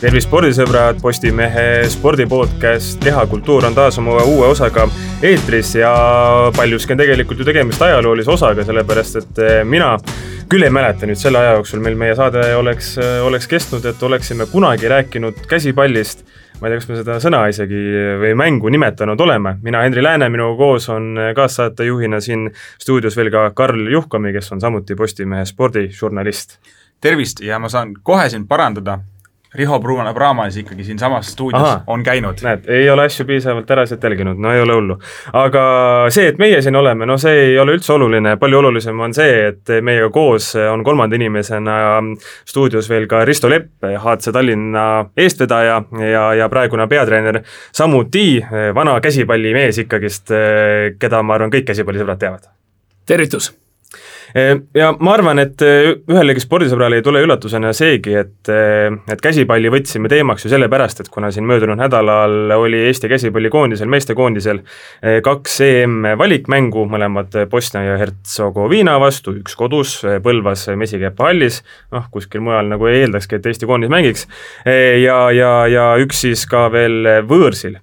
tervist, spordisõbrad, Postimehe spordipodcast Kehakultuur on taas oma uue osaga eetris ja paljuski on tegelikult ju tegemist ajaloolise osaga, sellepärast et eh, mina küll ei mäleta nüüd selle aja jooksul, mil meie saade oleks, oleks kestnud, et oleksime kunagi rääkinud käsipallist. Ma ei tea, kas me seda sõna isegi või mängu nimetanud oleme, mina, Henri Lääne, minuga koos on kaassaatejuhina siin stuudios veel ka Karl Juhkami, kes on samuti Postimehe spordižurnalist. tervist! Ja ma saan kohe sind parandada, Riho Pruumanna-Praamas ikkagi siinsamas stuudios Aha, on käinud. näed, ei ole asju piisavalt teraselt jälginud, no ei ole hullu. aga see, et meie siin oleme, no see ei ole üldse oluline, palju olulisem on see, et meiega koos on kolmanda inimesena stuudios veel ka Risto Lepp, HC Tallinna eestvedaja ja, ja praegune peatreener, samuti vana käsipallimees ikkagist, keda ma arvan, kõik käsipallisõbrad teavad. tervitus ja ma arvan, et eh, ühelegi spordisõbrale ei tule üllatusena seegi, et, eh, et käsipalli võtsime teemaks ju sellepärast, et kuna siin möödunud nädalal oli Eesti käsipallikoondisel, meestekoondisel eh, kaks EM-valikmängu, mõlemad Bosnia ja Hertsegoviina vastu, üks kodus Põlvas Mesikepa hallis, noh, kuskil mujal nagu ei eeldakski, et Eesti koondis mängiks, ja, ja, ja üks siis ka veel võõrsil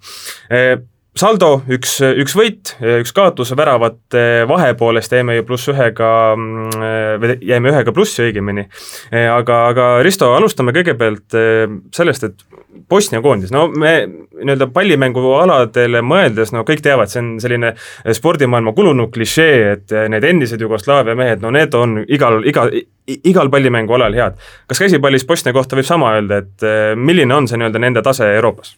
saldo üks, üks võit, üks kaotus, väravate vahe poolest jäime ju pluss ühega, mm, jäime ühega plussi õigemini. aga, aga Risto, alustame kõigepealt eh, sellest, et Bosnia koondis, no me nii-öelda pallimängualadele mõeldes, no kõik teavad, see on selline spordimaailma kulunud klišee, et need endised Jugoslaavia mehed, no need on igal, iga, igal pallimängualal head. kas käsipallis Bosnia kohta võib sama öelda, et eh, milline on see nii-öelda nende tase Euroopas?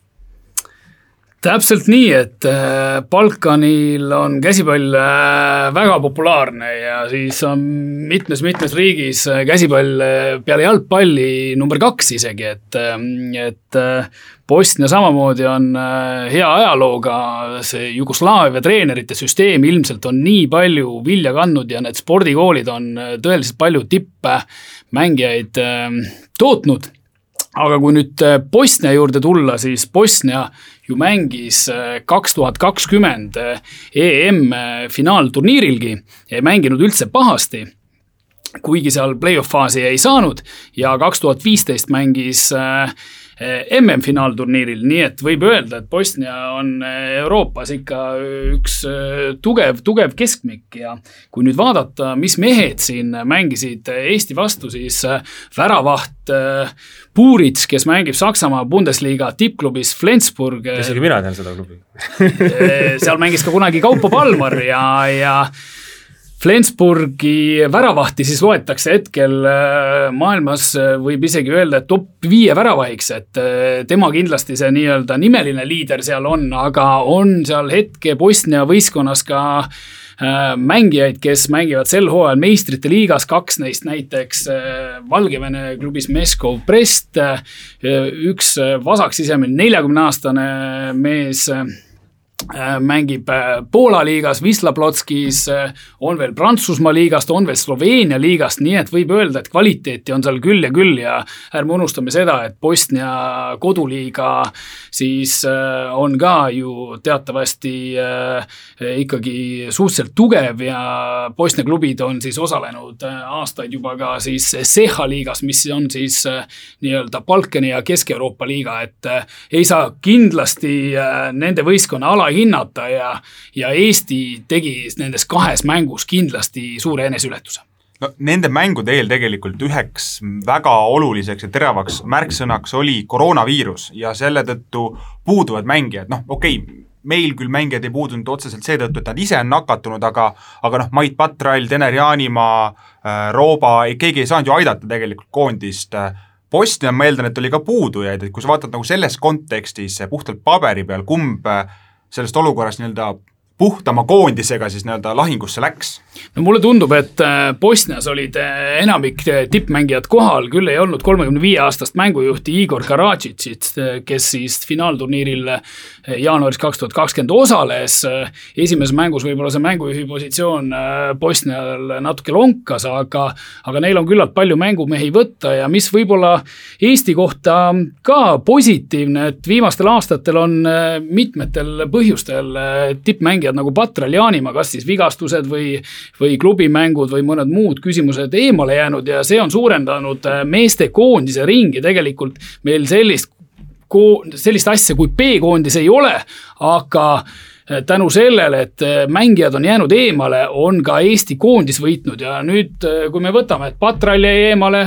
Täpselt nii, et äh, Balkanil on käsipall äh, väga populaarne ja siis on mitmes-mitmes riigis äh, käsipall peale jalgpalli number kaks isegi, et, et Bosnia samamoodi on hea ajalooga, see Jugoslaavia treenerite süsteem ilmselt on nii palju vilja kandnud ja need spordikoolid on tõeliselt palju tippmängijaid tootnud. Aga kui nüüd Bosnia juurde tulla, siis Bosnia ju mängis äh, kaks tuhat kakskümmend äh, EM äh, ei mänginud üldse pahasti kuigi seal play-off faasi ei saanud ja kaks tuhat viisteist mängis MM-finaalturniiril, nii et võib öelda, et Bosnia on Euroopas ikka üks tugev, tugev keskmik ja kui nüüd vaadata, mis mehed siin mängisid Eesti vastu, siis väravaht Puurits, kes mängib Saksamaa Bundesliga tippklubis Flensburg. isegi mina tean seda klubi seal mängis ka kunagi Kaupo Palmar ja, ja Flensburgi väravahti siis loetakse hetkel äh, maailmas, äh, võib isegi öelda, et top viie väravahiks, et äh, tema kindlasti see nii-öelda nimeline liider seal on, aga on seal hetke Bosnia võistkonnas ka mängijaid, kes mängivad sel hooajal meistrite liigas, kaks neist näiteks Valgevene klubis Meskov Brest, üks vasaksisemine neljakümne aastane mees mängib äh, Poola liigas, Wisla Plotskis, äh, on veel Prantsusmaa liigast, on veel Sloveenia liigast, nii et võib öelda, et kvaliteeti on seal küll ja küll ja ärme unustame seda, et Bosnia koduliiga siis on ka ju teatavasti ikkagi suhteliselt tugev ja Bosnia klubid on siis osalenud aastaid juba ka siis Seha liigas, mis on siis nii-öelda Balkani ja Kesk-Euroopa liiga, et ei saa kindlasti nende võistkonna ala hinnata ja, ja Eesti tegi nendes kahes mängus kindlasti suure eneseületuse. No nende mängude eel tegelikult üheks väga oluliseks ja teravaks märksõnaks oli koroonaviirus ja selle tõttu puuduvad mängijad, noh okei okay,, meil küll mängijad ei puudunud otseselt seetõttu, et nad ise on nakatunud, aga aga noh, Mait Patrall, Tener Jaanimaa äh,, Rooba, keegi ei saanud ju aidata tegelikult koondist. Bosnia, ma eeldan, et oli ka puudujaid, et kui sa vaatad nagu selles kontekstis puhtalt paberi peal, kumb sellest olukorrast nii-öelda puhtama koondisega siis nii-öelda lahingusse läks? no mulle tundub, et äh, Bosnias olid äh, enamik äh, tippmängijad kohal, küll ei olnud kolmekümne viie aastast mängujuhti Igor Karadžitšit, kes siis finaalturniiril jaanuaris kaks tuhat kakskümmend osales. esimeses mängus võib-olla see mängujuhi positsioon Bosnial natuke lonkas, aga, aga neil on küllalt palju mängumehi võtta ja mis võib-olla Eesti kohta ka positiivne, et viimastel aastatel on mitmetel põhjustel tippmängijad nagu Patral Jaanimaa, kas siis vigastused või, või klubimängud või mõned muud küsimused eemale jäänud ja see on suurendanud meestekoondise ringi. Tegelikult meil sellist sellist asja kui B-koondis ei ole, aga eh, tänu sellele, et eh, mängijad on jäänud eemale, on ka Eesti koondis võitnud. Ja nüüd, kui me võtame, et Patrall jäi eemale,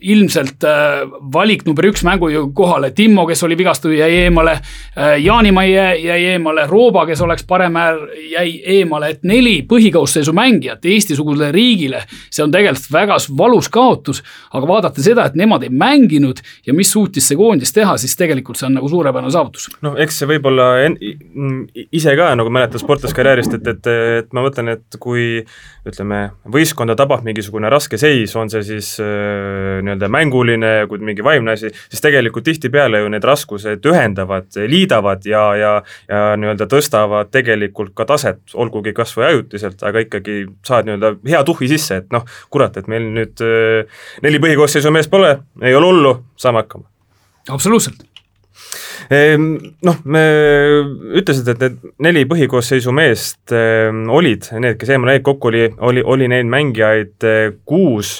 ilmselt äh, valik number üks mängu kohale, Timmo, kes oli vigastatud, jäi eemale äh,. Jaanimaa jäi, eemale, Rooba, kes oleks parem äär, jäi eemale, et neli põhikoosseisu mängijat Eesti-sugusele riigile. see on tegelikult väga valus kaotus, aga vaadata seda, et nemad ei mänginud ja mis suutis see koondis teha, siis tegelikult see on nagu suurepärane saavutus. noh, eks see võib-olla ise ka nagu mäletad sportlaskarjäärist, et, et, et ma mõtlen, et kui ütleme, võistkonda tabab mingisugune raske seis, on see siis äh, nii-öelda mänguline kui mingi vaimne asi, siis tegelikult tihtipeale ju need raskused ühendavad, liidavad ja, ja ja nii-öelda tõstavad tegelikult ka taset, olgugi kas või ajutiselt, aga ikkagi saad nii-öelda hea tuhhi sisse, et noh, kurat, et meil nüüd äh, neli põhikoosseisu meest pole, ei ole hullu, saame hakkama. absoluutselt Ehm, noh, me ütlesid, et need neli põhikoosseisu meest ehm, olid need, kes eemale jäid, kokku oli, oli, oli neid mängijaid eh, kuus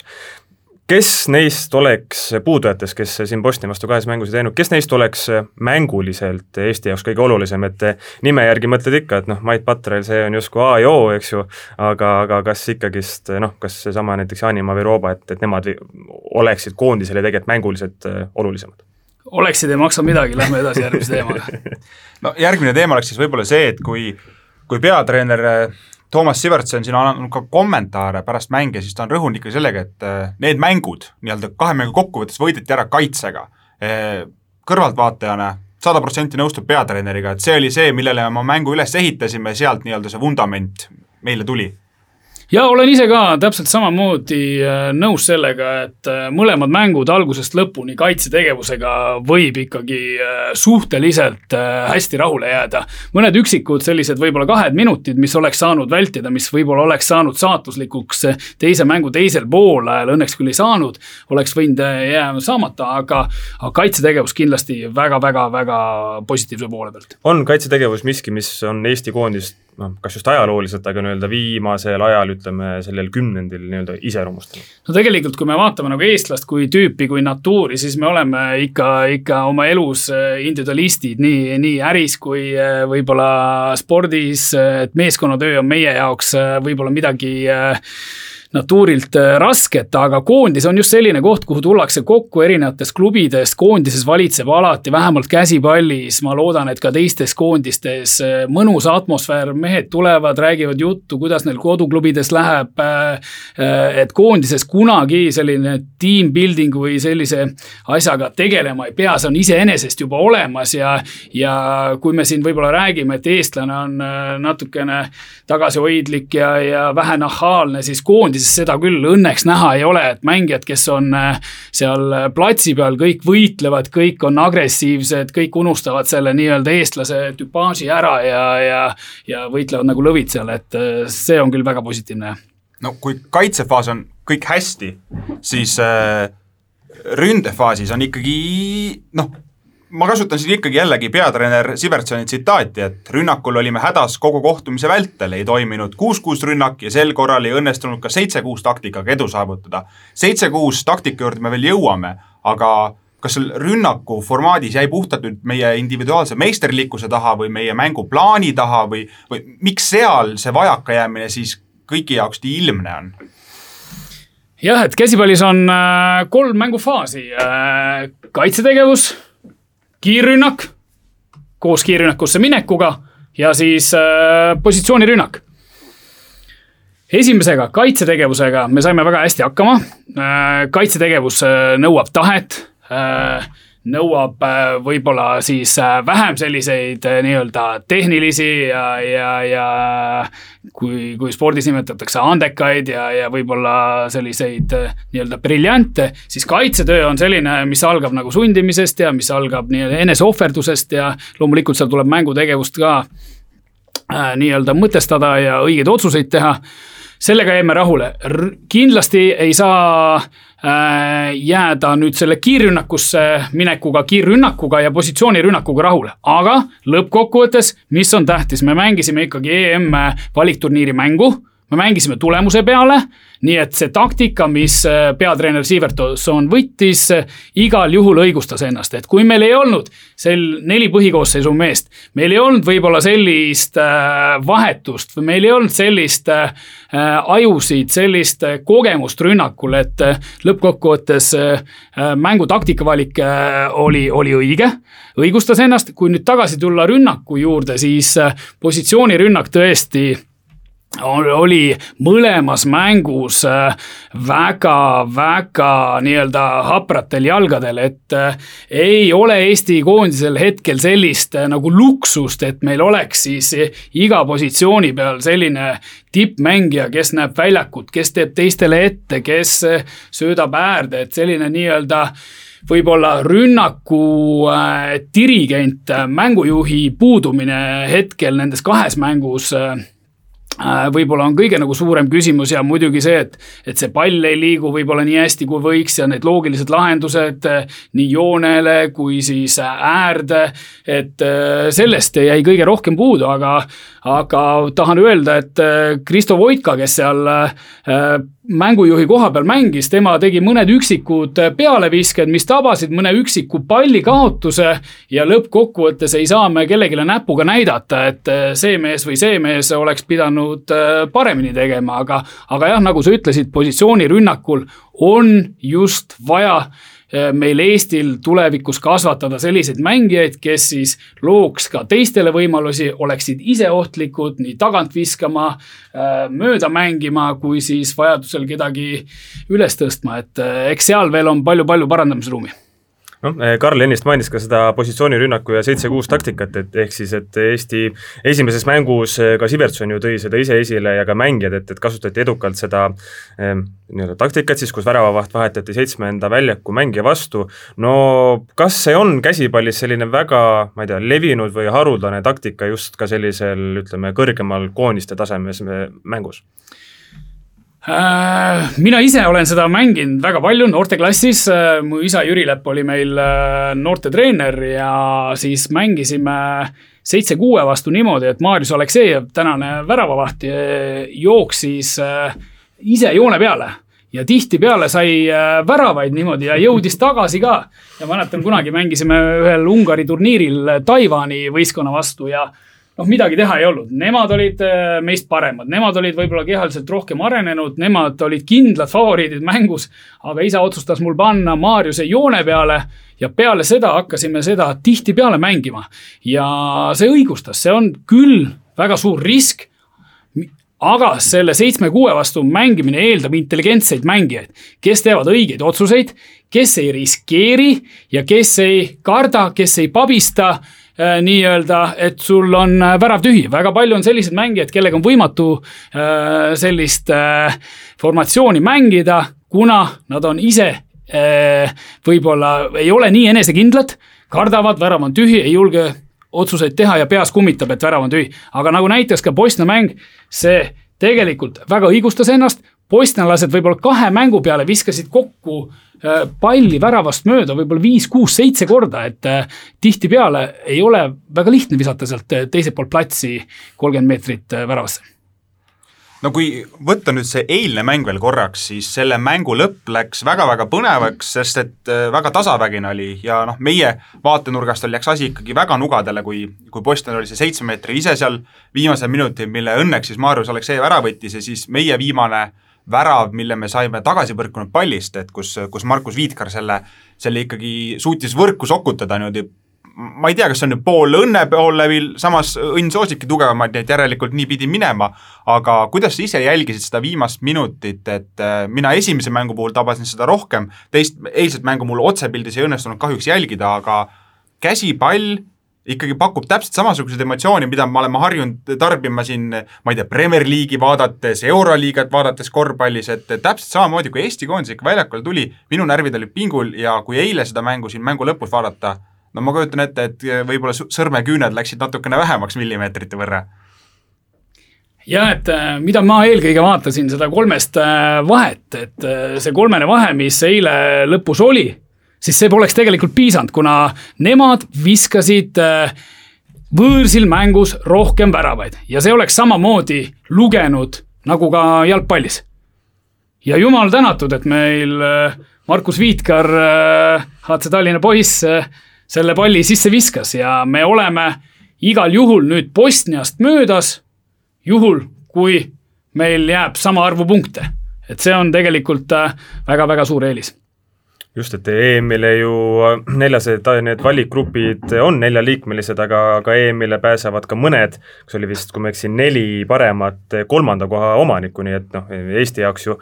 kes neist oleks puudujatest, kes siin Bosnia vastu kahes mängus ei teinud, kes neist oleks mänguliselt Eesti jaoks kõige olulisem, et nime järgi mõtled ikka, et noh, Mait Patrel, see on justkui A ja O, eks ju, aga, aga kas ikkagist noh, kas seesama näiteks Jaanimaa või Rooba, et, et nemad oleksid koondisele tegelikult mänguliselt olulisemad? oleksid, ei maksa midagi, lähme edasi järgmise teemaga no järgmine teema oleks siis võib-olla see, et kui, kui peatreener Toomas Sivertson siin on andnud ka kommentaare pärast mänge, siis ta on rõhunud ikka sellega, et äh, need mängud, nii-öelda kahe mängu kokkuvõttes võideti ära kaitsega. Äh, kõrvaltvaatajana sada protsenti nõustub peatreeneriga, et see oli see, millele me oma mängu üles ehitasime, sealt nii-öelda see vundament meile tuli ja olen ise ka täpselt samamoodi äh, nõus sellega, et äh, mõlemad mängud algusest lõpuni kaitsetegevusega võib ikkagi äh, suhteliselt hästi rahule jääda. mõned üksikud sellised võib-olla kahed minutid, mis oleks saanud vältida, mis võib-olla oleks saanud saatuslikuks teise mängu teisel poolajal, õnneks küll ei saanud, oleks võinud jääma saamata, aga, aga kaitsetegevus kindlasti väga-väga-väga positiivse poole pealt. on kaitsetegevus miski, mis on Eesti koondist noh, kas just ajalooliselt, aga nii-öelda viimasel ajal, ütleme sellel kümnendil nii-öelda iseloomustanud? no tegelikult, kui me vaatame nagu eestlast kui tüüpi, kui natuuri, siis me oleme ikka, ikka oma elus äh, individualistid nii, nii äris kui äh, võib-olla spordis, et meeskonnatöö on meie jaoks võib-olla midagi äh, natuurilt äh, rasket, aga koondis on just selline koht, kuhu tullakse kokku erinevatest klubidest, koondises valitseb alati, vähemalt käsipallis, ma loodan, et ka teistes koondistes äh, mõnus atmosfäär, mehed tulevad, räägivad juttu, kuidas neil koduklubides läheb. Äh, et koondises kunagi selline team building või sellise asjaga tegelema ei pea, see on iseenesest juba olemas ja, ja kui me siin võib-olla räägime, et eestlane on natukene tagasihoidlik ja, ja vähe nahaalne, siis koondises seda küll õnneks näha ei ole, et mängijad, kes on äh, seal platsi peal, kõik võitlevad, kõik on agressiivsed, kõik unustavad selle nii-öelda eestlase tüpaaži ära ja, ja, ja võitlevad nagu lõvid seal, et äh, see on küll väga positiivne. no kui kaitsefaas on kõik hästi, siis äh, ründefaasis on ikkagi noh ma kasutan siin ikkagi jällegi peatreener Sivertsoni tsitaati, et rünnakul olime hädas kogu kohtumise vältel, ei toiminud kuus-kuus rünnak ja sel korral ei õnnestunud ka seitse-kuus taktikaga edu saavutada. seitse-kuus taktika juurde me veel jõuame, aga kas seal rünnaku formaadis jäi puhtalt nüüd meie individuaalse meisterlikkuse taha või meie mänguplaani taha või, või miks seal see vajakajäämine siis kõigi jaoks nii ilmne on? jah, et käsipallis on äh, kolm mängufaasi, äh, kaitsetegevus kiirrünnak koos kiirrünnakusse minekuga ja siis äh, positsioonirünnak. esimesega, kaitsetegevusega me saime väga hästi hakkama äh,. kaitsetegevus äh, nõuab tahet äh, nõuab äh, võib-olla siis äh, vähem selliseid äh, nii-öelda tehnilisi ja, ja, ja kui, kui spordis nimetatakse andekaid ja, ja võib-olla selliseid nii-öelda briljante, siis kaitsetöö on selline, mis algab nagu sundimisest ja mis algab nii-öelda eneseohverdusest ja loomulikult seal tuleb mängutegevust ka äh, nii-öelda mõtestada ja õigeid otsuseid teha. Sellega jäime rahule, kindlasti ei saa äh, jääda nüüd selle kiirrünnakusse minekuga, kiirrünnakuga ja positsioonirünnakuga rahule, aga lõppkokkuvõttes, mis on tähtis, me mängisime ikkagi EM valikturniiri mängu me mängisime tulemuse peale, nii et see taktika, mis äh, peatreener Siivertson võttis, äh, igal juhul õigustas ennast, et kui meil ei olnud sel neli põhikoosseisu meest, meil ei olnud võib-olla sellist äh, vahetust või meil ei olnud sellist ajusid, sellist kogemust rünnakul, et lõppkokkuvõttes mängu taktikavalik oli, oli õige, õigustas ennast, kui nüüd tagasi tulla rünnaku juurde, siis positsioonirünnak tõesti oli mõlemas mängus väga-väga äh, nii-öelda hapratel jalgadel, et äh, ei ole Eesti koondisel hetkel sellist äh, nagu luksust, et meil oleks siis iga positsiooni peal selline tippmängija, kes näeb väljakut, kes teeb teistele ette, kes söödab äärde, et selline nii-öelda võib-olla rünnaku dirigent, mängujuhi puudumine hetkel nendes kahes mängus võib-olla on kõige nagu suurem küsimus ja muidugi see, et, et see pall ei liigu võib-olla nii hästi, kui võiks ja need loogilised lahendused äh, nii joonele kui siis äärde, et äh, sellest jäi kõige rohkem puudu, aga, aga tahan öelda, et Kristo Voitka, kes seal mängujuhi koha peal mängis, tema tegi mõned üksikud pealevisked, mis tabasid mõne üksiku pallikaotuse ja lõppkokkuvõttes ei saa me kellelegi näpuga näidata, et see mees või see mees oleks pidanud äh, paremini tegema, aga, aga jah, nagu sa ütlesid, positsioonirünnakul on just vaja Äh, meil Eestil tulevikus kasvatada selliseid mängijaid, kes siis looks ka teistele võimalusi, oleksid ise ohtlikud nii tagant viskama, äh, mööda mängima, kui siis vajadusel kedagi üles tõstma, et eks seal veel on palju-palju parandamisruumi noh, eh, Karl ennist mainis ka seda positsioonirünnaku ja seitse-kuus taktikat, et ehk siis, et Eesti esimeses mängus eh, ka Sivertson ju tõi seda ise esile ja ka mängijad, et, et kasutati edukalt seda eh, nii-öelda taktikat siis, kus väravavaht vahetati seitsmenda väljaku mängija vastu, no kas see on käsipallis selline väga, ma ei tea, levinud või haruldane taktika just ka sellisel, ütleme, kõrgemal koondiste tasemes mängus? Äh, mina ise olen seda mänginud väga palju noorteklassis, äh, mu isa Jüri Lepp oli meil äh, noortetreener ja siis mängisime seitse-kuue vastu niimoodi, et Marius Aleksejev, tänane väravavaht, jooksis ise joone peale ja tihtipeale sai väravaid niimoodi ja jõudis tagasi ka. ja mäletan, kunagi mängisime ühel Ungari turniiril Taiwan'i võistkonna vastu ja noh, midagi teha ei olnud, nemad olid äh, meist paremad, nemad olid võib-olla kehaliselt rohkem arenenud, nemad olid kindlad favoriidid mängus. aga isa otsustas mul panna Mariuse joone peale ja peale seda hakkasime seda tihtipeale mängima. ja see õigustas, see on küll väga suur risk aga selle seitsme-kuue vastu mängimine eeldab intelligentseid mängijaid, kes teevad õigeid otsuseid, kes ei riskeeri ja kes ei karda, kes ei pabista nii-öelda, et sul on äh, värav tühi, väga palju on selliseid mängijaid, kellega on võimatu äh, sellist formatsiooni mängida, kuna nad on ise võib-olla ei ole nii enesekindlad, kardavad, värav on tühi, ei julge otsuseid teha ja peas kummitab, et värav on tühi. aga nagu näitas ka Bosnia mäng, see tegelikult väga õigustas ennast, bosnialased võib-olla kahe mängu peale viskasid kokku äh, palli väravast mööda võib-olla viis, kuus, seitse korda, et äh, tihtipeale ei ole väga lihtne visata sealt äh, teiselt poolt platsi kolmkümmend meetrit väravasse. No kui võtta nüüd see eilne mäng veel korraks, siis selle mängu lõpp läks väga-väga põnevaks, sest et väga tasavägine oli ja noh, meie vaatenurgast oli, läks asi ikkagi väga nugadele, kui, kui Boston oli see seitsme meetri ise seal viimasel minutil, mille õnneks siis Marius Aleksejev ära võttis ja siis meie viimane äh, värav, mille me saime tagasi põrkunud pallist, et kus, kus Markus Viidkar selle, selle ikkagi suutis võrku sokutada niimoodi ma ei tea, kas see on nüüd pool õnne pool läbi, samas õnn soosibki tugevamaid, nii et järelikult nii pidi minema, aga kuidas sa ise jälgisid seda viimast minutit, et äh, mina esimese mängu puhul tabasin seda rohkem, teist, eilset mängu mul otsepildis ei õnnestunud kahjuks jälgida, aga käsipall ikkagi pakub täpselt samasuguseid emotsioone, mida me oleme harjunud tarbima siin, ma ei tea, Premier League'i vaadates, Euroliigat vaadates korvpallis, et täpselt samamoodi, kui Eesti koondis ikka väljakule tuli, minu närvid olid pingul ja kui eile seda mängu siin mängu lõpus vaadata, no ma kujutan ette, et võib-olla sõrmeküüned läksid natukene vähemaks millimeetrite võrra. Jah, et äh, mida ma eelkõige vaatasin, seda kolmest äh, vahet, et äh, see kolmene vahe, mis eile lõpus oli siis see poleks tegelikult piisanud, kuna nemad viskasid äh, võõrsil mängus rohkem väravaid ja see oleks samamoodi lugenud nagu ka jalgpallis. ja jumal tänatud, et meil Markus Viitkar, HC Tallinna poiss, selle palli sisse viskas ja me oleme igal juhul nüüd Bosniast möödas, juhul kui meil jääb sama arvu punkte. et see on tegelikult väga-väga suur eelis just, et EM-ile ju neljased, need valikgrupid on neljaliikmelised, aga, aga EM-ile pääsevad ka mõned, kus oli vist, kui ma ei eksi, neli paremat kolmanda koha omanikku, nii et noh, Eesti jaoks ju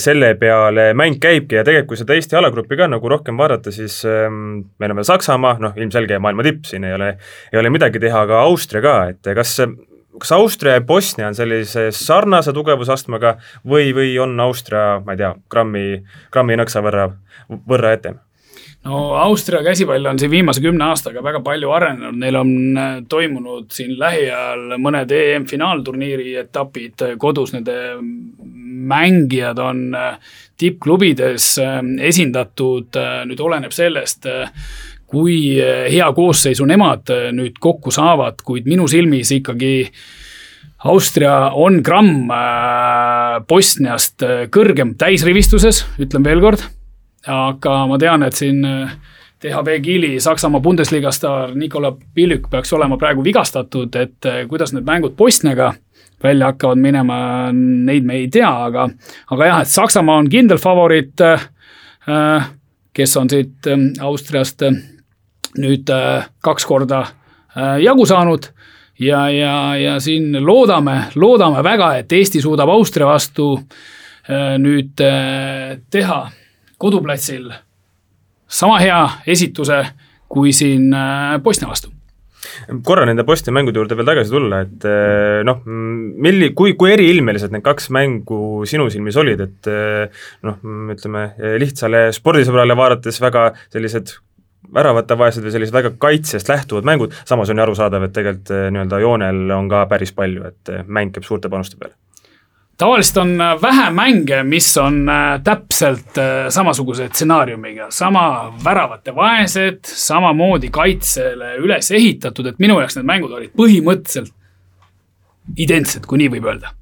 selle peale mäng käibki ja tegelikult, kui seda Eesti alagruppi ka nagu rohkem vaadata, siis ähm, meil on veel Saksamaa, noh ilmselge maailma tipp, siin ei ole, ei ole midagi teha, aga Austria ka, et kas kas Austria ja Bosnia on sellise sarnase tugevusastmega või, või on Austria, ma ei tea, grammi, grammi nõksa võrra, võrra ette? no Austria käsipall on siin viimase kümne aastaga väga palju arenenud, neil on äh, toimunud siin lähiajal mõned EM-finaalturniiri etapid. Kodus, nende mängijad on äh, tippklubides äh, esindatud, nüüd oleneb sellest, kui eh, hea koosseisu nemad eh, nüüd kokku saavad, kuid minu silmis ikkagi Austria on gramm eh, Bosniast kõrgem täisrivistuses, ütlen veel kord. aga ma tean, et siin DHB Kiili Saksamaa Bundesliga staar Nikola Pilük peaks olema praegu vigastatud, et kuidas need mängud Bosniaga välja hakkavad minema, neid me ei tea, aga, aga jah, et Saksamaa on kindel favoriit, kes on siit Austriast nüüd äh, kaks korda äh, jagu saanud. Ja, ja, ja siin loodame, loodame väga, et Eesti suudab Austria vastu äh, nüüd teha koduplatsil sama hea esituse kui siin Bosnia vastu. Korra nende Bosnia mängude juurde veel tagasi tulla, et noh, milli-, kui, kui eriilmelised need kaks mängu sinu silmis olid, et noh, ütleme lihtsale spordisõbrale vaadates väga sellised väravate-vaesed või sellised väga kaitsest lähtuvad mängud, samas on ju arusaadav, et tegelikult eh, nii-öelda joonel on ka päris palju, et eh, mäng käib suurte panuste peale. Tavaliselt on eh, vähe mänge, mis on täpselt samasuguse stsenaariumiga, sama väravate vaesed, samamoodi kaitsele üles ehitatud, et minu jaoks need mängud olid põhimõtteliselt identsed, kui nii võib öelda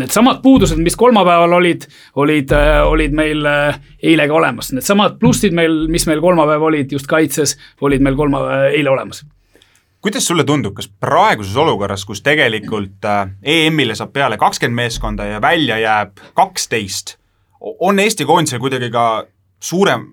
needsamad puudused, mis kolmapäeval olid, olid, äh, olid meil äh, eile ka olemas, needsamad plussid meil, mis meil kolmapäev olid just kaitses, olid meil kolmapäev, äh, eile olemas. Kuidas sulle tundub, kas praeguses olukorras, kus tegelikult EM-ile saab peale kakskümmend meeskonda ja välja jääb kaksteist, on Eesti koondisel kuidagi ka suurem,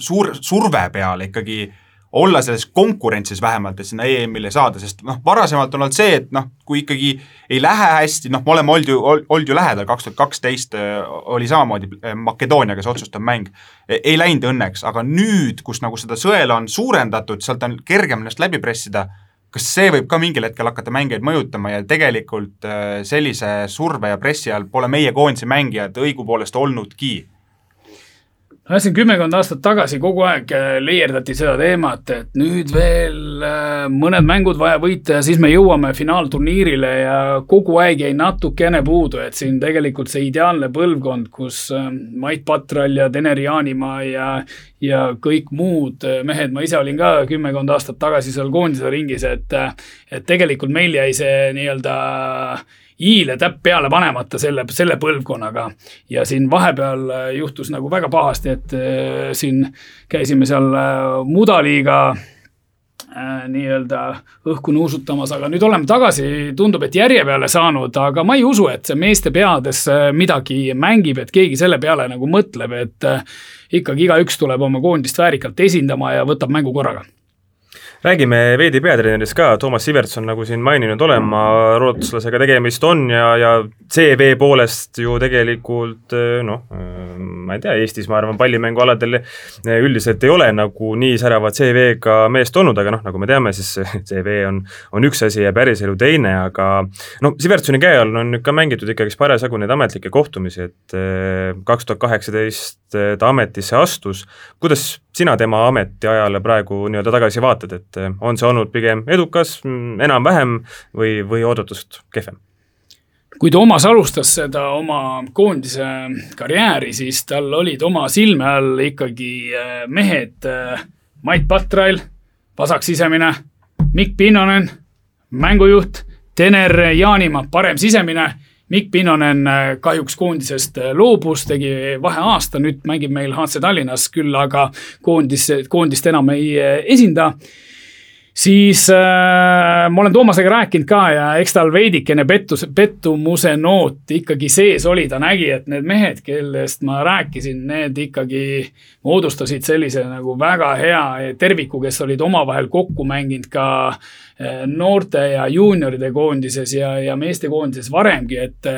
suur surve peal ikkagi äh, olla selles konkurentsis vähemalt, et sinna EM-ile saada, sest noh, varasemalt on olnud see, et noh, kui ikkagi ei lähe hästi, noh, me oleme olnud ju, olnud ju lähedal, kaks tuhat kaksteist äh, oli samamoodi äh, Makedooniaga see otsustav mäng. E-, ei läinud õnneks, aga nüüd, kus nagu seda sõela on suurendatud, sealt on kergem ennast läbi pressida, kas see võib ka mingil hetkel hakata mängijaid mõjutama ja tegelikult äh, sellise surve ja pressi all pole meie koondise mängijad õigupoolest olnudki no siin kümmekond aastat tagasi kogu aeg äh, leierdati seda teemat, et nüüd veel äh, mõned mängud vaja võita ja siis me jõuame finaalturniirile ja kogu aeg jäi natukene puudu, et siin tegelikult see ideaalne põlvkond, kus äh, Mait Patral ja Teneri Jaanimaa ja, ja kõik muud mehed, ma ise olin ka kümmekond aastat tagasi seal koondise ringis, et, et tegelikult meil jäi see nii-öelda i-le täpp peale panemata selle, selle põlvkonnaga. ja siin vahepeal äh, juhtus nagu väga pahasti, et äh, siin käisime seal äh, mudaliiga nii-öelda õhku nuusutamas, aga nüüd oleme tagasi, tundub, et järje peale saanud, aga ma ei usu, et see meeste peades midagi mängib, et keegi selle peale nagu mõtleb, et ikkagi igaüks tuleb oma koondist väärikalt esindama ja võtab mängu korraga räägime veidi peatreenerist ka, Toomas Sivertson, nagu siin maininud olema, rootslasega tegemist on ja, ja CV poolest ju tegelikult noh, ma ei tea, Eestis ma arvan, pallimängualadel üldiselt ei ole nagu nii särava CV-ga meest olnud, aga noh, nagu me teame, siis CV on, on üks asi ja päriselu teine, aga noh, Sivertsoni käe all on nüüd ka mängitud ikkagi parasjagu neid ametlikke kohtumisi, et kaks tuhat kaheksateist ta ametisse astus, kuidas sina tema ametiajale praegu nii-öelda tagasi vaatad, et eh, on see olnud pigem edukas, mm, enam-vähem või, või oodatust kehvem? kui Toomas alustas seda oma koondise karjääri, siis tal olid oma silme all ikkagi eh, mehed eh, Mait Patrail, vasak sisemine, Mikk Pinnonen, mängujuht, Tener Jaanimaa, parem sisemine Mikk Pinonen kahjuks koondisest loobus, tegi vaheaasta, nüüd mängib meil HC Tallinnas küll, aga koondis, koondist enam ei esinda siis äh, ma olen Toomasega rääkinud ka ja eks tal veidikene pettus, pettumuse noot ikkagi sees oli, ta nägi, et need mehed, kellest ma rääkisin, need ikkagi moodustasid sellise nagu väga hea terviku, kes olid omavahel kokku mänginud ka äh, noorte ja juunioride koondises ja, ja meestekoondises varemgi, et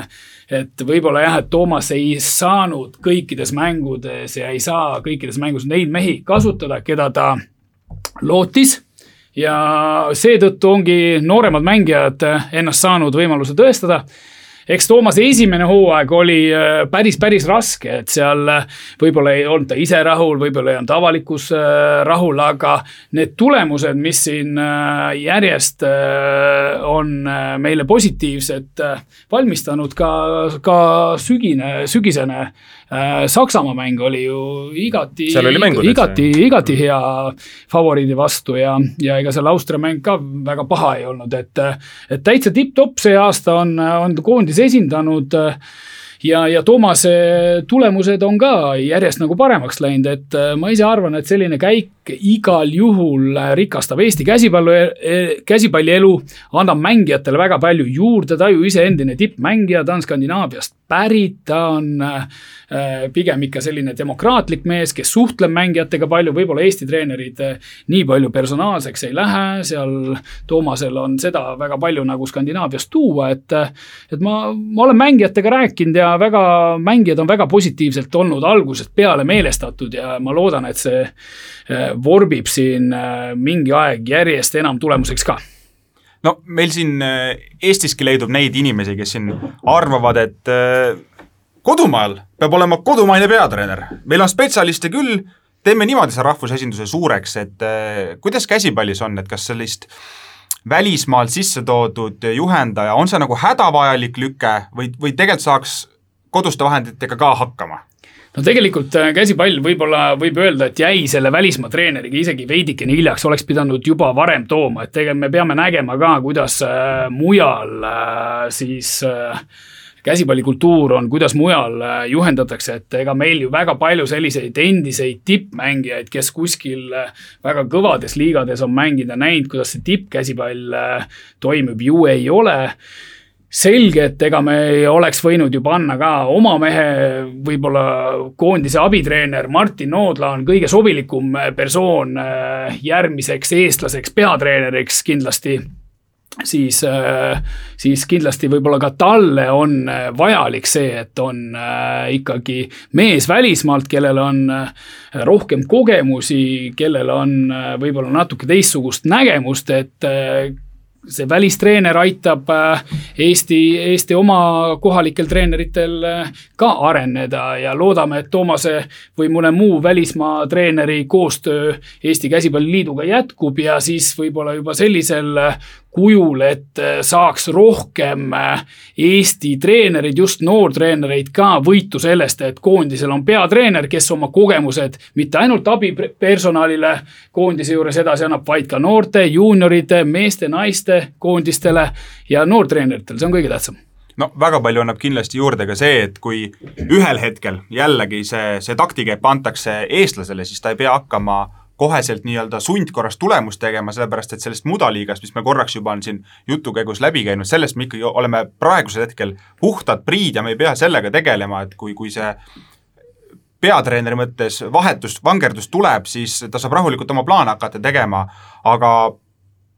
et võib-olla jah, et Toomas ei saanud kõikides mängudes ja ei saa kõikides mängus neid mehi kasutada, keda ta lootis ja seetõttu ongi nooremad mängijad ennast saanud võimaluse tõestada. Eks Toomase esimene hooaeg oli äh, päris, päris raske, et seal äh, võib-olla ei olnud ta ise rahul, võib-olla ei olnud avalikkus äh, rahul, aga need tulemused, mis siin järjest on meile positiivset valmistanud, ka, ka sügine, sügisene Saksamaa mäng oli ju igati, igati, igati hea favoriidi vastu ja, ja ega seal Austria mäng ka väga paha ei olnud, et, et täitsa tipp-topp see aasta on, on koondis esindanud ja, ja Toomase tulemused on ka järjest nagu paremaks läinud, et ma ise arvan, et selline käik igal juhul rikastab Eesti käsipallu, käsipallielu, annab mängijatele väga palju juurde, ta ju ise endine tippmängija, ta on Skandinaaviast pärit, ta on äh, pigem ikka selline demokraatlik mees, kes suhtleb mängijatega palju, võib-olla Eesti treenerid äh, nii palju personaalseks ei lähe, seal Toomasel on seda väga palju nagu Skandinaaviast tuua, et et ma, ma olen mängijatega rääkinud ja väga, mängijad on väga positiivselt olnud algusest peale meelestatud ja ma loodan, et see äh, vorbib siin mingi aeg järjest enam tulemuseks ka. No meil siin äh, Eestiski leidub neid inimesi, kes siin arvavad, et äh, kodumaal peab olema kodumaine peatreener, meil on spetsialiste küll, teeme niimoodi selle rahvusesinduse suureks, et äh, kuidas käsipallis on, et kas sellist välismaalt sisse toodud juhendaja, on see nagu hädavajalik lüke või, või tegelikult saaks koduste vahenditega ka hakkama? No tegelikult äh, käsipall võib-olla võib öelda, et jäi selle välismaa treeneriga isegi veidikene hiljaks, oleks pidanud juba varem tooma, et tegelikult me peame nägema ka, kuidas äh, mujal äh, siis käsipallikultuur on, kuidas mujal juhendatakse, et ega meil ju väga palju selliseid endiseid tippmängijaid, kes kuskil väga kõvades liigades on mänginud ja näinud, kuidas see tippkäsipall toimub, ju ei ole selge, et ega me oleks võinud ju panna ka oma mehe, võib-olla koondise abitreener Martin Noodla on kõige sobilikum persoon äh, järgmiseks eestlaseks peatreeneriks kindlasti. Siis, äh, siis kindlasti võib-olla ka talle on äh, vajalik see, et on ikkagi mees välismaalt, kellel on rohkem kogemusi, kellel on võib-olla natuke teistsugust nägemust, et see välistreener aitab äh, Eesti, Eesti oma kohalikel treeneritel äh, ka areneda ja loodame, et Toomase või mõne muu välismaa treeneri koostöö Eesti Käsipalliliiduga jätkub ja siis võib-olla juba sellisel äh, kujul, et äh, saaks rohkem äh, Eesti treenereid, just noortreenereid ka võitu sellest, et koondisel on peatreener, kes oma kogemused mitte ainult abipersonalile koondise juures edasi annab, vaid ka noorte, juunioride, meeste, naiste koondistele ja noortreeneritele, see on kõige tähtsam. No väga palju annab kindlasti juurde ka see, et kui ühel hetkel jällegi see, see taktikepp antakse eestlasele, siis ta ei pea hakkama koheselt nii-öelda sundkorras tulemust tegema, sellepärast et sellest mudaliigast, mis me korraks juba on siin jutu käigus läbi käinud, sellest me ikkagi oleme praegusel hetkel puhtad priid ja me ei pea sellega tegelema, et kui, kui see peatreeneri mõttes vahetus, vangerdus tuleb, siis ta saab rahulikult oma plaane hakata tegema, aga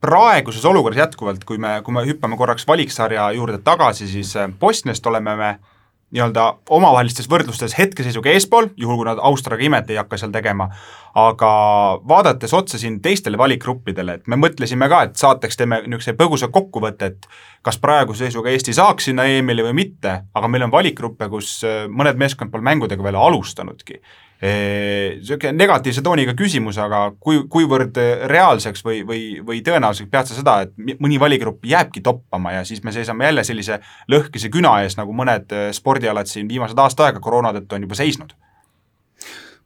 praeguses olukorras jätkuvalt, kui me, kui me hüppame korraks valiksarja juurde tagasi, siis Bosniast oleme me nii-öelda omavahelistes võrdlustes hetkeseisuga eespool, juhul kui nad Austriaga imet ei hakka seal tegema, aga vaadates otsa siin teistele valikgruppidele, et me mõtlesime ka, et saateks teeme niisuguse põgusa kokkuvõtte, et kas praeguse seisuga Eesti saaks sinna EM-ile või mitte, aga meil on valikgruppe, kus äh, mõned meeskond pole mängudega veel alustanudki niisugune negatiivse tooniga küsimus, aga kui, kuivõrd reaalseks või, või, või tõenäoliseks pead sa seda, et mõni valigrupp jääbki toppama ja siis me seisame jälle sellise lõhkise küna ees, nagu mõned äh, spordialad siin viimased aasta aega koroona tõttu on juba seisnud?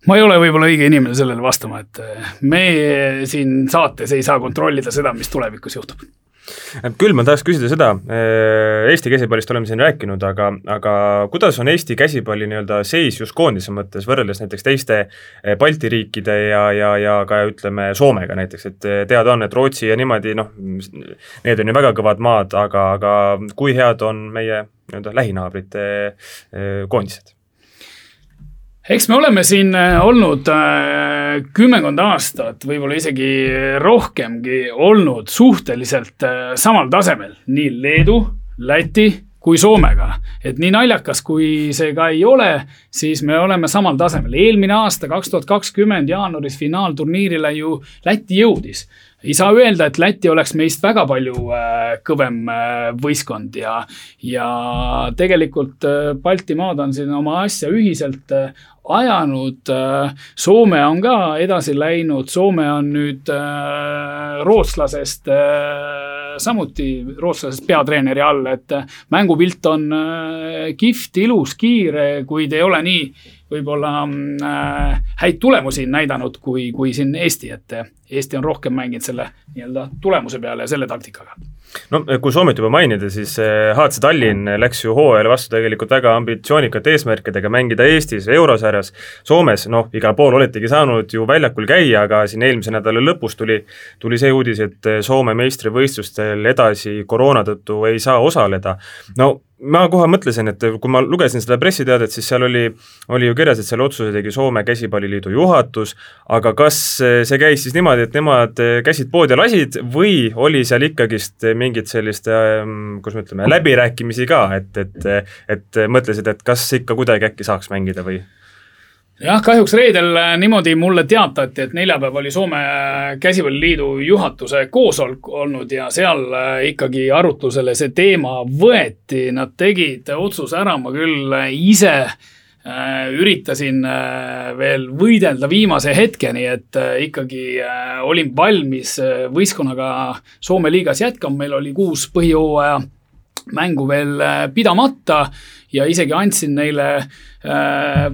ma ei ole võib-olla õige inimene sellele vastama, et äh, me siin saates ei saa kontrollida seda, mis tulevikus juhtub küll ma tahaks küsida seda, äh, Eesti käsipallist oleme siin rääkinud, aga, aga kuidas on Eesti käsipalli nii-öelda seis just koondise mõttes võrreldes näiteks teiste äh, Balti riikide ja, ja, ja ka ütleme, Soomega näiteks, et äh, teada on, et Rootsi ja niimoodi noh, need on ju väga kõvad maad, aga, aga kui head on meie nii-öelda lähinaabrite koondised? Eks me oleme siin olnud äh, kümmekond aastat, võib-olla isegi rohkemgi olnud suhteliselt äh, samal tasemel, nii Leedu, Läti kui Soomega. et nii naljakas, kui see ka ei ole, siis me oleme samal tasemel. eelmine aasta, kaks tuhat kakskümmend jaanuaris finaalturniirile ju Läti jõudis ei saa öelda, et Läti oleks meist väga palju äh, kõvem äh, võistkond ja, ja tegelikult äh, Baltimaad on siin oma asja ühiselt ajanud. Soome on ka edasi läinud, Soome on nüüd rootslasest samuti rootslasest peatreeneri all, et mängupilt on kihvt, ilus, kiire, kuid ei ole nii võib-olla äh, häid tulemusi näidanud kui, kui siin Eesti, et Eesti on rohkem mänginud selle nii-öelda tulemuse peale ja selle taktikaga. no kui Soomet juba mainida, siis HC äh, Tallinn läks ju hooajale vastu tegelikult väga ambitsioonikate eesmärkidega mängida Eestis eurosarjas. Soomes noh, igal pool oletegi saanud ju väljakul käia, aga siin eelmise nädala lõpus tuli, tuli see uudis, et Soome meistrivõistlustel edasi koroona tõttu ei saa osaleda. no ma kohe mõtlesin, et kui ma lugesin seda pressiteadet, siis seal oli, oli ju kirjas, et selle otsuse tegi Soome Käsipalliliidu juhatus, aga kas see käis siis niimoodi, et nemad käisid poodi lasid või oli seal ikkagist mingit sellist, ähm, kuidas me ütleme, läbirääkimisi ka, et, et et mõtlesid, et kas ikka kuidagi äkki saaks mängida või? Jah, kahjuks reedel äh, niimoodi mulle teatati, et neljapäev oli Soome äh, Käsipalliliidu juhatuse koosolek olnud ja seal äh, ikkagi arutlusele see teema võeti, nad tegid otsuse ära, ma küll ise üritasin veel võidelda viimase hetkeni, et ikkagi olin valmis võistkonnaga Soome liigas jätkama, meil oli kuus põhijooaja mängu veel pidamata ja isegi andsin neile äh,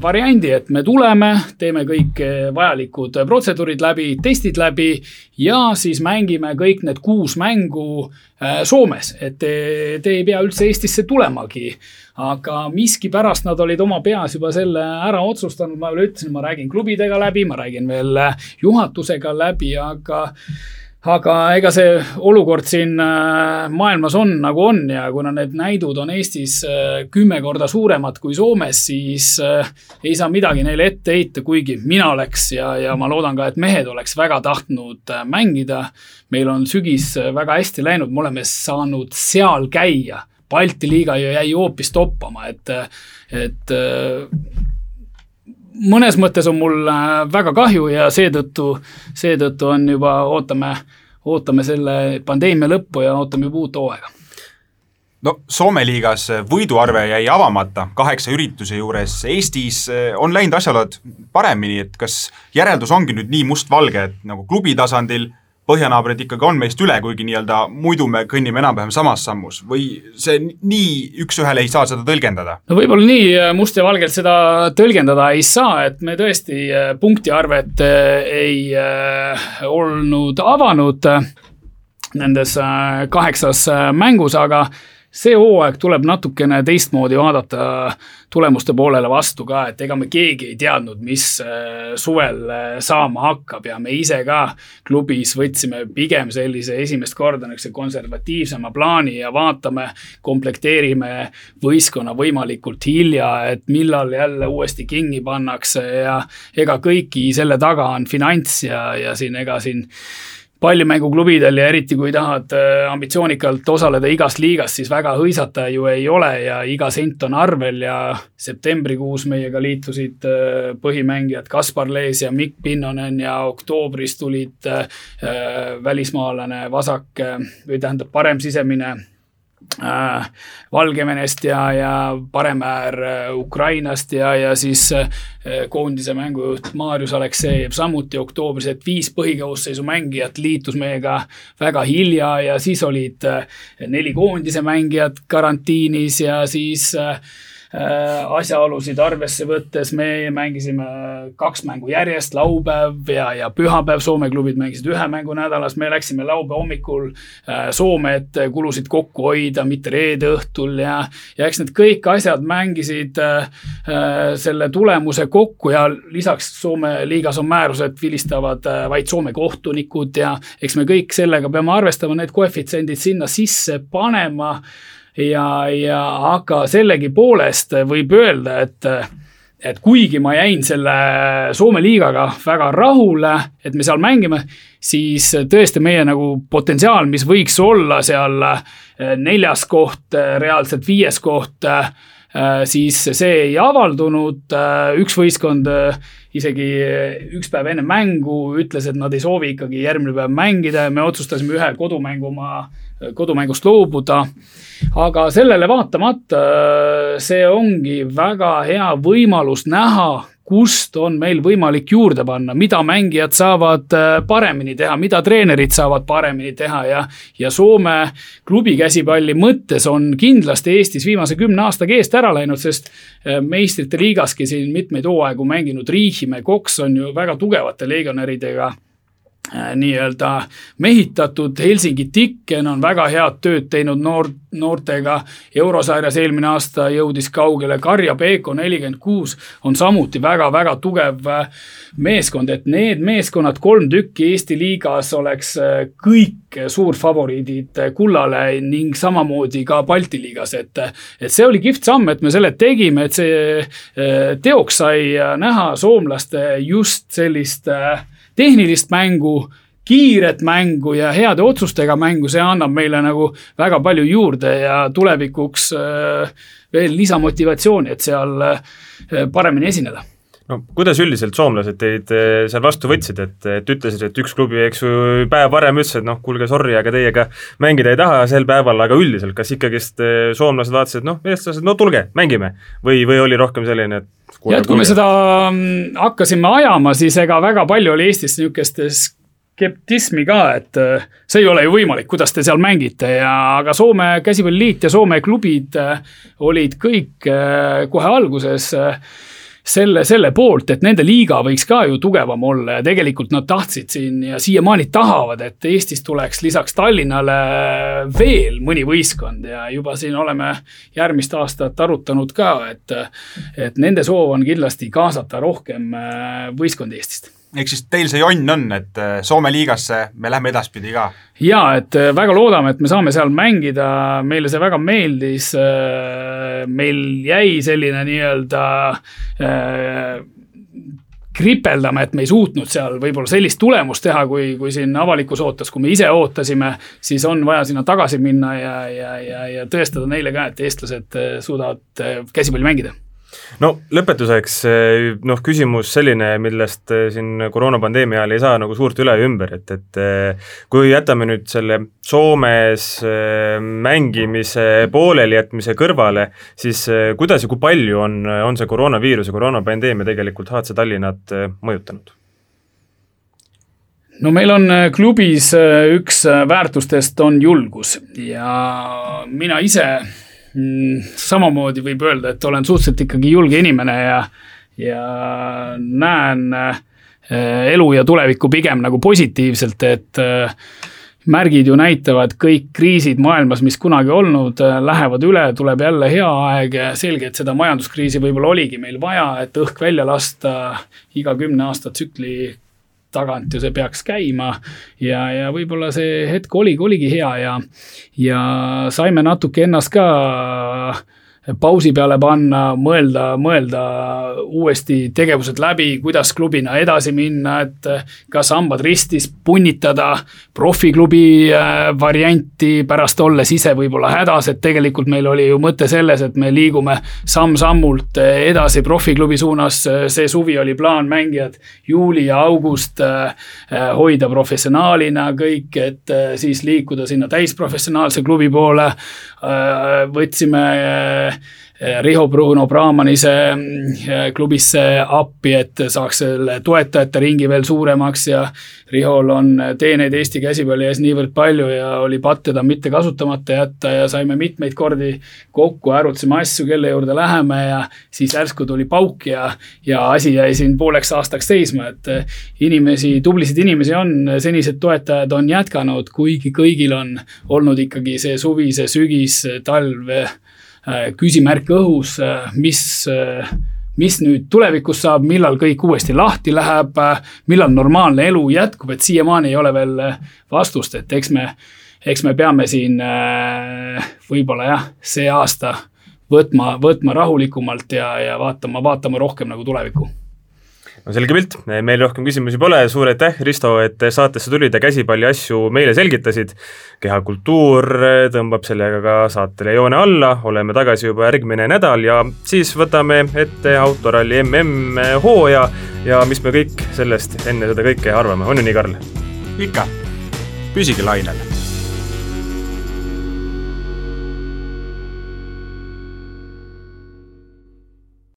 variandi, et me tuleme, teeme kõik äh, vajalikud protseduurid läbi, testid läbi ja siis mängime kõik need kuus mängu äh, Soomes, et te, te ei pea üldse Eestisse tulemagi. aga miskipärast nad olid oma peas juba selle ära otsustanud, ma veel ütlesin, ma räägin klubidega läbi, ma räägin veel juhatusega läbi, aga aga ega see olukord siin äh, maailmas on nagu on ja kuna need näidud on Eestis äh, kümme korda suuremad kui Soomes, siis äh, ei saa midagi neile ette heita, kuigi mina oleks ja, ja ma loodan ka, et mehed oleks väga tahtnud mängida. meil on sügis väga hästi läinud, me oleme saanud seal käia. Balti liiga ju jäi hoopis toppama, et, et mõnes mõttes on mul äh, väga kahju ja seetõttu, seetõttu on juba, ootame, ootame selle pandeemia lõppu ja ootame juba uut hooaega. No Soome liigas võiduarve jäi avamata kaheksa ürituse juures, Eestis äh, on läinud asjalood paremini, et kas järeldus ongi nüüd nii mustvalge, et nagu klubi tasandil põhjanaabrid ikkagi on meist üle, kuigi nii-öelda muidu me kõnnime enam-vähem samas sammus või see nii üks-ühele ei saa seda tõlgendada? no võib-olla nii äh, must ja valgelt seda tõlgendada ei saa, et me tõesti äh, punktiarvet äh, ei olnud avanud nendes kaheksas mängus, aga see hooaeg tuleb natukene teistmoodi vaadata tulemuste poolele vastu ka, et ega me keegi ei teadnud, mis äh, suvel äh, saama hakkab ja me ise ka klubis võtsime pigem sellise esimest korda niisuguse konservatiivsema plaani ja vaatame, komplekteerime võistkonna võimalikult hilja, et millal jälle uuesti kinni pannakse ja ega kõiki selle taga on finants ja, ja siin ega siin pallimänguklubidel ja eriti kui tahad äh, ambitsioonikalt osaleda igas liigas, siis väga hõisata ju ei ole ja iga sent on arvel ja septembrikuus meiega liitusid äh, põhimängijad Kaspar Lees ja Mikk Pinnonen ja oktoobris tulid äh, välismaalane vasak või tähendab parem sisemine Valgevenest ja, ja paremäär äh, Ukrainast ja, ja siis äh, koondise mängujuht Marius Aleksejev samuti oktoobris, et viis põhikoosseisu mängijat liitus meiega väga hilja ja siis olid neli koondise mängijat karantiinis ja siis asjaolusid arvesse võttes me mängisime kaks mängu järjest, laupäev ja, ja pühapäev, Soome klubid mängisid ühe mängu nädalas, me läksime laupäeva hommikul Soome, et kulusid kokku hoida, mitte reede õhtul ja, ja eks need kõik asjad mängisid selle tulemuse kokku ja lisaks Soome liigas on määrus, et vilistavad vaid Soome kohtunikud ja eks me kõik sellega peame arvestama, need koefitsiendid sinna sisse panema. Ja, ja aga sellegipoolest võib öelda, et et kuigi ma jäin selle Soome liigaga väga rahule, et me seal mängime, siis tõesti meie nagu potentsiaal, mis võiks olla seal neljas koht, reaalselt viies koht Äh, siis see ei avaldunud, üks võistkond isegi üks päev enne mängu ütles, et nad ei soovi ikkagi järgmine päev mängida ja me otsustasime ühe kodumängu oma, kodumängust loobuda. aga sellele vaatamata see ongi väga hea võimalus näha, kust on meil võimalik juurde panna, mida mängijad saavad äh, paremini teha, mida treenerid saavad paremini teha ja, ja Soome klubi käsipalli mõttes on kindlasti Eestis viimase kümne aastaga eest ära läinud, sest äh, meistrite liigaski siin mitmeid hooaegu mänginud Riihimäe, Koks on ju väga tugevate legionäridega Äh, nii-öelda mehitatud, Helsingi Tikken on väga head tööd teinud noor, noortega. eurosarjas eelmine aasta jõudis kaugele, Karja Peeko nelikümmend kuus on samuti väga-väga tugev äh, meeskond, et need meeskonnad, kolm tükki Eesti liigas oleks äh, kõik suurfavoriidid kullale ning samamoodi ka Balti liigas, et. et see oli kihvt samm, et me selle tegime, et see teoks sai näha soomlaste just sellist äh, tehnilist mängu, kiiret mängu ja heade otsustega mängu, see annab meile nagu väga palju juurde ja tulevikuks äh, veel lisamotivatsiooni, et seal äh, paremini esineda. No kuidas üldiselt soomlased teid äh, seal vastu võtsid, et, et ütlesid, et üks klubi, eks ju, päev varem ütles, et noh, kuulge, sorry, aga teiega mängida ei taha sel päeval, aga üldiselt, kas ikkagist soomlased vaatasid, noh, eestlased, no tulge, mängime? Või, või oli rohkem selline, et ja et kui me seda mm, hakkasime ajama, siis ega väga palju oli Eestis niisugust skeptismi ka, et äh, see ei ole ju võimalik, kuidas te seal mängite. Ja, aga Soome Käsipalliliit ja Soome klubid äh, olid kõik äh, kohe alguses selle, selle poolt, et nende liiga võiks ka ju tugevam olla ja tegelikult nad tahtsid siin ja siiamaani tahavad, et Eestis tuleks lisaks Tallinnale veel mõni võistkond ja juba siin oleme järgmist aastat arutanud ka, et, et nende soov on kindlasti kaasata rohkem võistkondi Eestist ehk siis teil see jonn on, et äh, Soome liigasse me lähme edaspidi ka? ja et äh, väga loodame, et me saame seal mängida, meile see väga meeldis. Äh, meil jäi selline nii-öelda kripeldama, et me ei suutnud seal võib-olla sellist tulemust teha, kui, kui siin avalikkus ootas, kui me ise ootasime, siis on vaja sinna tagasi minna ja, ja, ja, ja tõestada neile ka, et eestlased suudavad käsipalli mängida no lõpetuseks eh, noh, küsimus selline, millest eh, siin koroonapandeemia ajal ei saa nagu suurt üle ja ümber, et, et eh, kui jätame nüüd selle Soomes mängimise poolelijätmise kõrvale, siis kuidas ja kui palju on, on see koroonaviirus ja koroonapandeemia tegelikult HC Tallinnat mõjutanud? no meil on klubis üks väärtustest on julgus ja mina ise samamoodi võib öelda, et olen suhteliselt ikkagi julge inimene ja, ja näen äh, elu ja tulevikku pigem nagu positiivselt, et äh, märgid ju näitavad, kõik kriisid maailmas, mis kunagi olnud, äh, lähevad üle, tuleb jälle hea aeg. selge, et seda majanduskriisi võib-olla oligi meil vaja, et õhk välja lasta iga kümne aasta tsükli tagant ju see peaks käima. ja, ja võib-olla see hetk oligi, oligi hea ja, ja saime natuke ennast ka pausi peale panna, mõelda, mõelda uuesti tegevused läbi, kuidas klubina edasi minna, et kas hambad ristis punnitada profiklubi äh, varianti pärast olles ise võib-olla hädas, et tegelikult meil oli ju mõte selles, et me liigume samm-sammult edasi profiklubi suunas. see suvi oli plaan mängijad juuli ja august äh, hoida professionaalina kõik, et äh, siis liikuda sinna täisprofessionaalse klubi poole. võtsime Riho Bruno Brahmanise mm, klubisse appi, et saaks selle toetajate ringi veel suuremaks ja Rihol on teeneid Eesti käsipalli ees niivõrd palju ja oli patt teda mitte kasutamata jätta ja saime mitmeid kordi kokku, arutasime asju, kelle juurde läheme ja siis järsku tuli pauk ja, ja asi jäi siin pooleks aastaks seisma, et inimesi, tublisid inimesi on, senised toetajad on jätkanud, kuigi kõigil on olnud ikkagi see suvi, see sügis, talv küsimärk õhus, äh, mis, äh, mis nüüd tulevikus saab, millal kõik uuesti lahti läheb, millal normaalne elu jätkub, et siiamaani ei ole veel vastust, et eks me, eks me peame siin võib-olla jah, see aasta võtma, võtma rahulikumalt ja, ja vaatama, vaatama rohkem nagu tulevikku no selge pilt, meil rohkem küsimusi pole, suur aitäh, Risto, et saatesse tulid ja käsipalli asju meile selgitasid. kehakultuur tõmbab sellega ka saatele joone alla, oleme tagasi juba järgmine nädal ja siis võtame ette autoralli mm hooaja. Ja mis me kõik sellest enne seda kõike arvame, on ju nii, Karl? ikka, püsige lainel